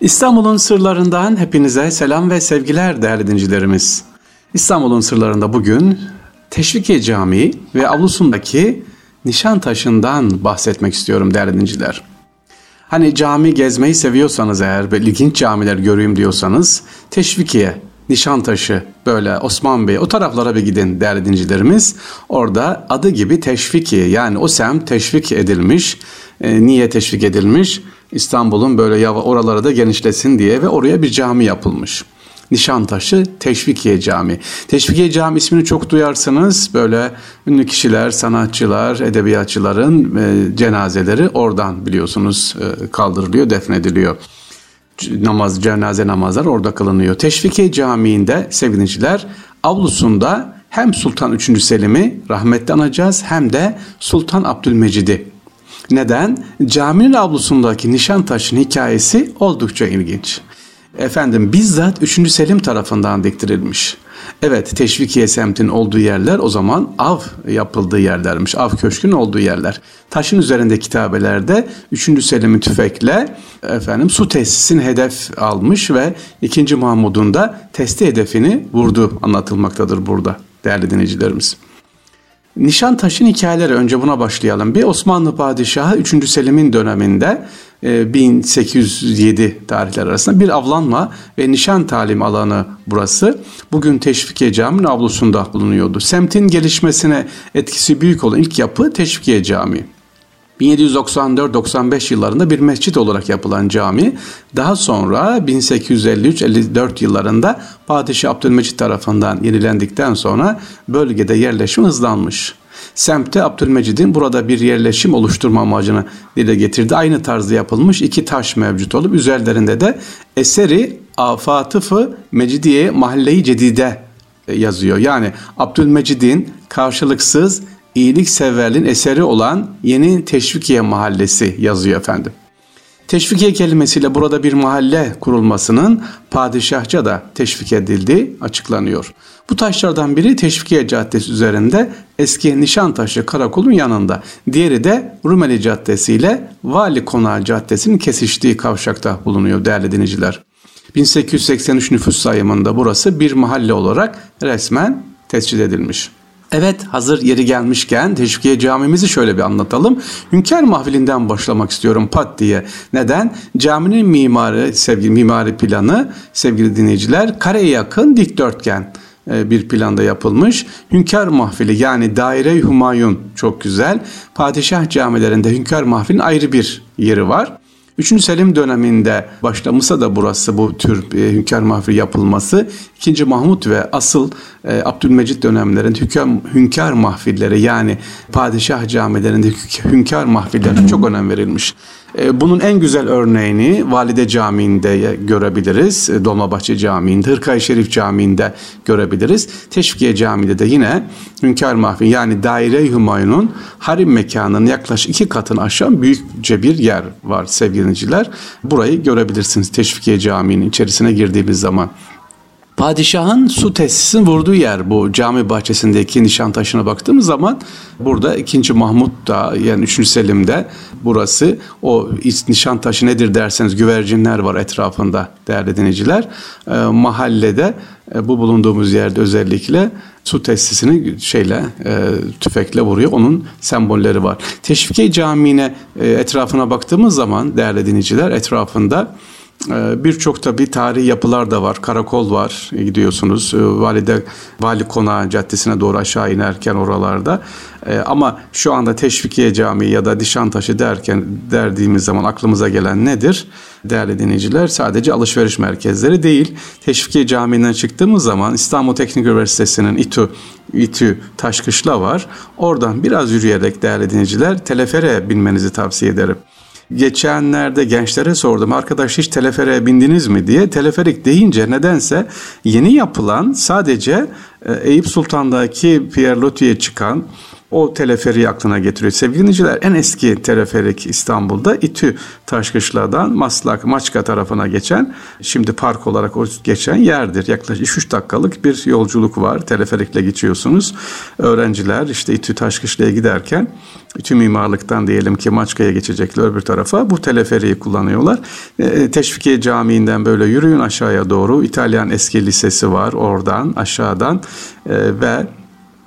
İstanbul'un sırlarından hepinize selam ve sevgiler değerli dincilerimiz. İstanbul'un sırlarında bugün Teşvikiye Camii ve avlusundaki nişan taşından bahsetmek istiyorum değerli dinciler. Hani cami gezmeyi seviyorsanız eğer ve ilginç camiler göreyim diyorsanız Teşvikiye, Nişantaşı, böyle Osman Bey o taraflara bir gidin değerli dincilerimiz. Orada adı gibi teşviki yani o semt teşvik edilmiş. E, niye teşvik edilmiş? İstanbul'un böyle yava oralara da genişlesin diye ve oraya bir cami yapılmış. Nişantaşı Teşvikiye Cami. Teşvikiye Cami ismini çok duyarsınız. Böyle ünlü kişiler, sanatçılar, edebiyatçıların e, cenazeleri oradan biliyorsunuz e, kaldırılıyor, defnediliyor. Namaz, cenaze namazlar orada kılınıyor. Teşvikiye Camii'nde sevgiliciler avlusunda hem Sultan 3. Selim'i rahmetli anacağız hem de Sultan Abdülmecid'i neden? Caminin avlusundaki nişan taşın hikayesi oldukça ilginç. Efendim bizzat 3. Selim tarafından diktirilmiş. Evet Teşvikiye semtin olduğu yerler o zaman av yapıldığı yerlermiş. Av köşkün olduğu yerler. Taşın üzerinde kitabelerde 3. Selim'in tüfekle efendim su tesisin hedef almış ve 2. Mahmud'un da testi hedefini vurdu anlatılmaktadır burada değerli dinleyicilerimiz. Nişantaşı'nın hikayeleri önce buna başlayalım. Bir Osmanlı Padişahı 3. Selim'in döneminde 1807 e, tarihler arasında bir avlanma ve nişan talim alanı burası. Bugün Teşvikiye Camii'nin avlusunda bulunuyordu. Semtin gelişmesine etkisi büyük olan ilk yapı Teşvikiye Camii. 1794-95 yıllarında bir mescit olarak yapılan cami daha sonra 1853-54 yıllarında Padişah Abdülmecit tarafından yenilendikten sonra bölgede yerleşim hızlanmış. Semtte Abdülmecid'in burada bir yerleşim oluşturma amacını dile getirdi. Aynı tarzda yapılmış iki taş mevcut olup üzerlerinde de eseri Afatıfı Mecidiye Mahalle-i Cedide yazıyor. Yani Abdülmecid'in karşılıksız iyilikseverliğin eseri olan Yeni Teşvikiye Mahallesi yazıyor efendim. Teşvikiye kelimesiyle burada bir mahalle kurulmasının padişahça da teşvik edildiği açıklanıyor. Bu taşlardan biri Teşvikiye Caddesi üzerinde eski Nişantaşı Karakol'un yanında. Diğeri de Rumeli Caddesi ile Vali Konağı Caddesi'nin kesiştiği kavşakta bulunuyor değerli dinleyiciler. 1883 nüfus sayımında burası bir mahalle olarak resmen tescil edilmiş. Evet hazır yeri gelmişken Teşvikiye Camimizi şöyle bir anlatalım. Hünkar mahfilinden başlamak istiyorum pat diye. Neden? Caminin mimarı, sevgili mimari planı sevgili dinleyiciler kareye yakın dikdörtgen e, bir planda yapılmış. Hünkar mahfili yani daire Humayun çok güzel. Padişah camilerinde hünkar mahfilin ayrı bir yeri var. 3. Selim döneminde başlamışsa da burası bu tür e, hünkâr mahfili yapılması 2. Mahmut ve asıl e, Abdülmecit dönemlerinde hünkâr, hünkâr mahfilleri yani padişah camilerinde hünkâr mahfillerine çok önem verilmiş. E, bunun en güzel örneğini Valide Camii'nde görebiliriz. E, Dolmabahçe Camii'nde, Hırkay Şerif Camii'nde görebiliriz. Teşvikiye Camii'de de yine Hünkar Mahfil yani Daire-i Hümayun'un harim mekanının yaklaşık iki katını aşan büyükçe bir yer var sevgiliciler. Burayı görebilirsiniz Teşvikiye Camii'nin içerisine girdiğimiz zaman. Padişahın su tesisinin vurduğu yer bu cami bahçesindeki nişan taşına baktığımız zaman burada 2. Mahmut da yani 3. Selim'de burası o nişan taşı nedir derseniz güvercinler var etrafında değerli dinleyiciler. E, mahallede e, bu bulunduğumuz yerde özellikle su tesisini şeyle e, tüfekle vuruyor. Onun sembolleri var. Teşvikiye Camii'ne e, etrafına baktığımız zaman değerli dinleyiciler etrafında birçok tabii tarihi yapılar da var. Karakol var gidiyorsunuz. Ee, Valide Vali Konağı Caddesi'ne doğru aşağı inerken oralarda. Ee, ama şu anda Teşvikiye Camii ya da Dişantaşı derken derdiğimiz zaman aklımıza gelen nedir? Değerli dinleyiciler sadece alışveriş merkezleri değil. Teşvikiye Camii'nden çıktığımız zaman İstanbul Teknik Üniversitesi'nin İTÜ, İTÜ Taşkışla var. Oradan biraz yürüyerek değerli dinleyiciler telefere binmenizi tavsiye ederim. Geçenlerde gençlere sordum arkadaş hiç telefere bindiniz mi diye. Teleferik deyince nedense yeni yapılan sadece e, Eyüp Sultan'daki Pierre Loti'ye çıkan o teleferiği aklına getiriyor. Sevgili dinleyiciler en eski teleferik İstanbul'da İTÜ Taşkışla'dan Maslak Maçka tarafına geçen şimdi park olarak geçen yerdir. Yaklaşık 3 dakikalık bir yolculuk var. Teleferikle geçiyorsunuz. Öğrenciler işte İTÜ Taşkışla'ya giderken İTÜ mimarlıktan diyelim ki Maçka'ya geçecekler öbür tarafa. Bu teleferiği kullanıyorlar. E, Teşvikiye Camii'nden böyle yürüyün aşağıya doğru. İtalyan eski lisesi var oradan aşağıdan e, ve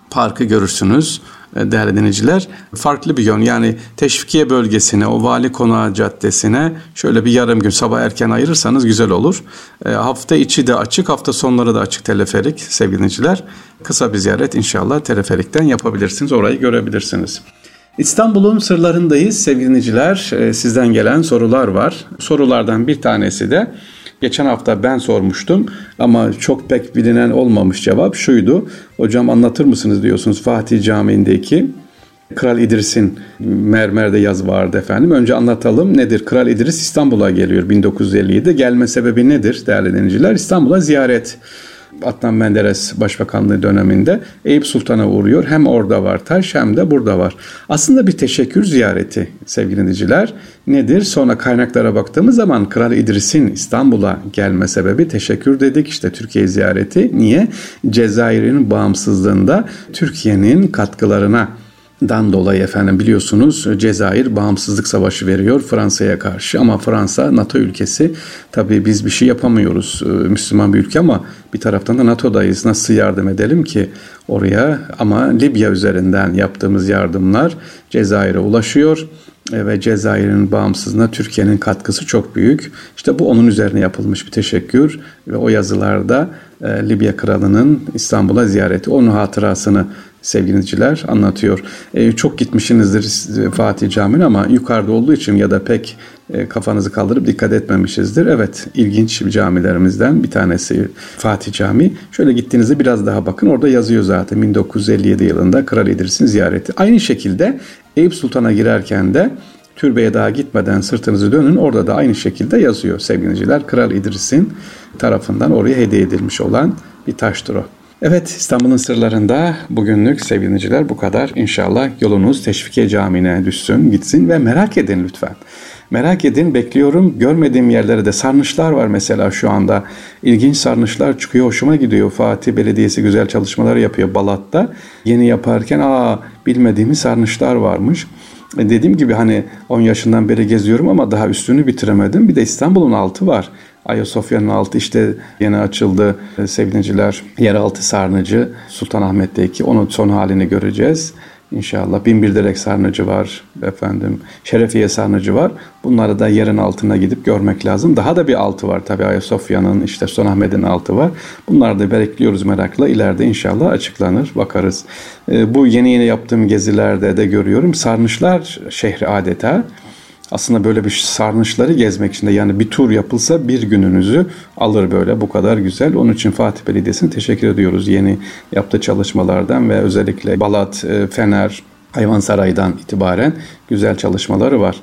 parkı görürsünüz e, değerli dinleyiciler. Farklı bir yön yani teşvikiye bölgesine, o vali konağı caddesine şöyle bir yarım gün sabah erken ayırırsanız güzel olur. E, hafta içi de açık, hafta sonları da açık teleferik sevgili dinleyiciler. Kısa bir ziyaret inşallah teleferikten yapabilirsiniz, orayı görebilirsiniz. İstanbul'un sırlarındayız sevgili dinleyiciler. E, sizden gelen sorular var. Sorulardan bir tanesi de Geçen hafta ben sormuştum ama çok pek bilinen olmamış cevap şuydu. Hocam anlatır mısınız diyorsunuz Fatih Camii'ndeki Kral İdris'in mermerde yaz vardı efendim. Önce anlatalım nedir? Kral İdris İstanbul'a geliyor 1957'de. Gelme sebebi nedir değerli dinleyiciler? İstanbul'a ziyaret Adnan Menderes Başbakanlığı döneminde Eyüp Sultan'a uğruyor. Hem orada var taş hem de burada var. Aslında bir teşekkür ziyareti sevgili dinleyiciler. Nedir? Sonra kaynaklara baktığımız zaman Kral İdris'in İstanbul'a gelme sebebi teşekkür dedik. İşte Türkiye ziyareti. Niye? Cezayir'in bağımsızlığında Türkiye'nin katkılarına dan dolayı efendim biliyorsunuz Cezayir bağımsızlık savaşı veriyor Fransa'ya karşı. Ama Fransa NATO ülkesi tabii biz bir şey yapamıyoruz ee, Müslüman bir ülke ama bir taraftan da NATO'dayız. Nasıl yardım edelim ki oraya? Ama Libya üzerinden yaptığımız yardımlar Cezayir'e ulaşıyor. E, ve Cezayir'in bağımsızlığına Türkiye'nin katkısı çok büyük. İşte bu onun üzerine yapılmış bir teşekkür ve o yazılarda e, Libya kralının İstanbul'a ziyareti, onun hatırasını sevgiliciler anlatıyor. E, çok gitmişsinizdir Fatih Camii'ne ama yukarıda olduğu için ya da pek e, kafanızı kaldırıp dikkat etmemişizdir. Evet ilginç camilerimizden bir tanesi Fatih Camii. Şöyle gittiğinizde biraz daha bakın orada yazıyor zaten 1957 yılında Kral İdris'in ziyareti. Aynı şekilde Eyüp Sultan'a girerken de türbeye daha gitmeden sırtınızı dönün. Orada da aynı şekilde yazıyor sevgiliciler. Kral İdris'in tarafından oraya hediye edilmiş olan bir taştır o. Evet İstanbul'un sırlarında bugünlük sevgiliciler bu kadar. İnşallah yolunuz Teşvikiye Camii'ne düşsün, gitsin ve merak edin lütfen. Merak edin, bekliyorum. Görmediğim yerlere de sarnıçlar var mesela şu anda. İlginç sarnıçlar çıkıyor, hoşuma gidiyor. Fatih Belediyesi güzel çalışmalar yapıyor Balat'ta. Yeni yaparken aa bilmediğimiz sarnıçlar varmış. E dediğim gibi hani 10 yaşından beri geziyorum ama daha üstünü bitiremedim. Bir de İstanbul'un altı var. Ayasofya'nın altı işte yeni açıldı e, sevgiliciler. Yeraltı sarnıcı Sultanahmet'teki onun son halini göreceğiz. İnşallah bin bir direk sarnıcı var efendim. Şerefiye sarnıcı var. Bunları da yerin altına gidip görmek lazım. Daha da bir altı var tabi Ayasofya'nın işte Sultanahmet'in altı var. Bunları da bekliyoruz merakla. İleride inşallah açıklanır bakarız. E, bu yeni yeni yaptığım gezilerde de görüyorum. Sarnıçlar şehri adeta aslında böyle bir sarnıçları gezmek için de yani bir tur yapılsa bir gününüzü alır böyle bu kadar güzel. Onun için Fatih Belediyesi'ne teşekkür ediyoruz yeni yaptığı çalışmalardan ve özellikle Balat, e, Fener, Hayvansaray'dan itibaren güzel çalışmaları var.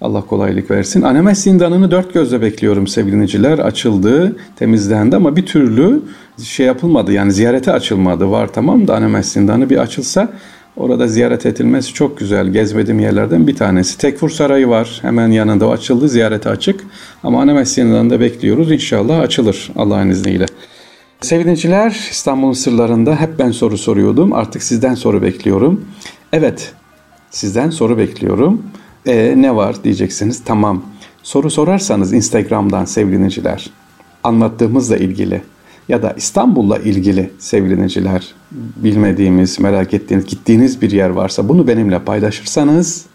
Allah kolaylık versin. Anemes zindanını dört gözle bekliyorum sevgiliciler. Açıldı, temizlendi ama bir türlü şey yapılmadı. Yani ziyarete açılmadı. Var tamam da Anemes zindanı bir açılsa Orada ziyaret edilmesi çok güzel. Gezmediğim yerlerden bir tanesi. Tekfur Sarayı var. Hemen yanında o açıldı. Ziyarete açık. Ama ana mesleğinden de bekliyoruz. İnşallah açılır Allah'ın izniyle. Sevgiliciler İstanbul'un sırlarında hep ben soru soruyordum. Artık sizden soru bekliyorum. Evet sizden soru bekliyorum. E, ne var diyeceksiniz. Tamam. Soru sorarsanız Instagram'dan sevgiliciler anlattığımızla ilgili ya da İstanbul'la ilgili sevgiliciler bilmediğimiz, merak ettiğiniz, gittiğiniz bir yer varsa bunu benimle paylaşırsanız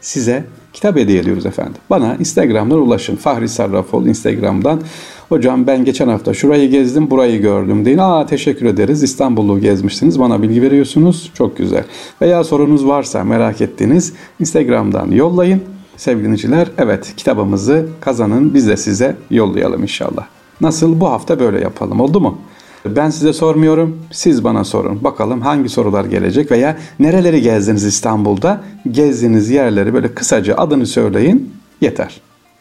size kitap hediye ediyoruz efendim. Bana Instagram'dan ulaşın. Fahri Sarrafol Instagram'dan. Hocam ben geçen hafta şurayı gezdim, burayı gördüm deyin. Aa teşekkür ederiz. İstanbul'u gezmişsiniz. Bana bilgi veriyorsunuz. Çok güzel. Veya sorunuz varsa merak ettiğiniz Instagram'dan yollayın. Sevgiliciler evet kitabımızı kazanın. Biz de size yollayalım inşallah. Nasıl bu hafta böyle yapalım oldu mu? Ben size sormuyorum, siz bana sorun. Bakalım hangi sorular gelecek veya nereleri gezdiniz İstanbul'da? Gezdiğiniz yerleri böyle kısaca adını söyleyin yeter.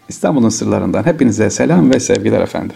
İstanbul'un sırlarından hepinize selam ve sevgiler efendim.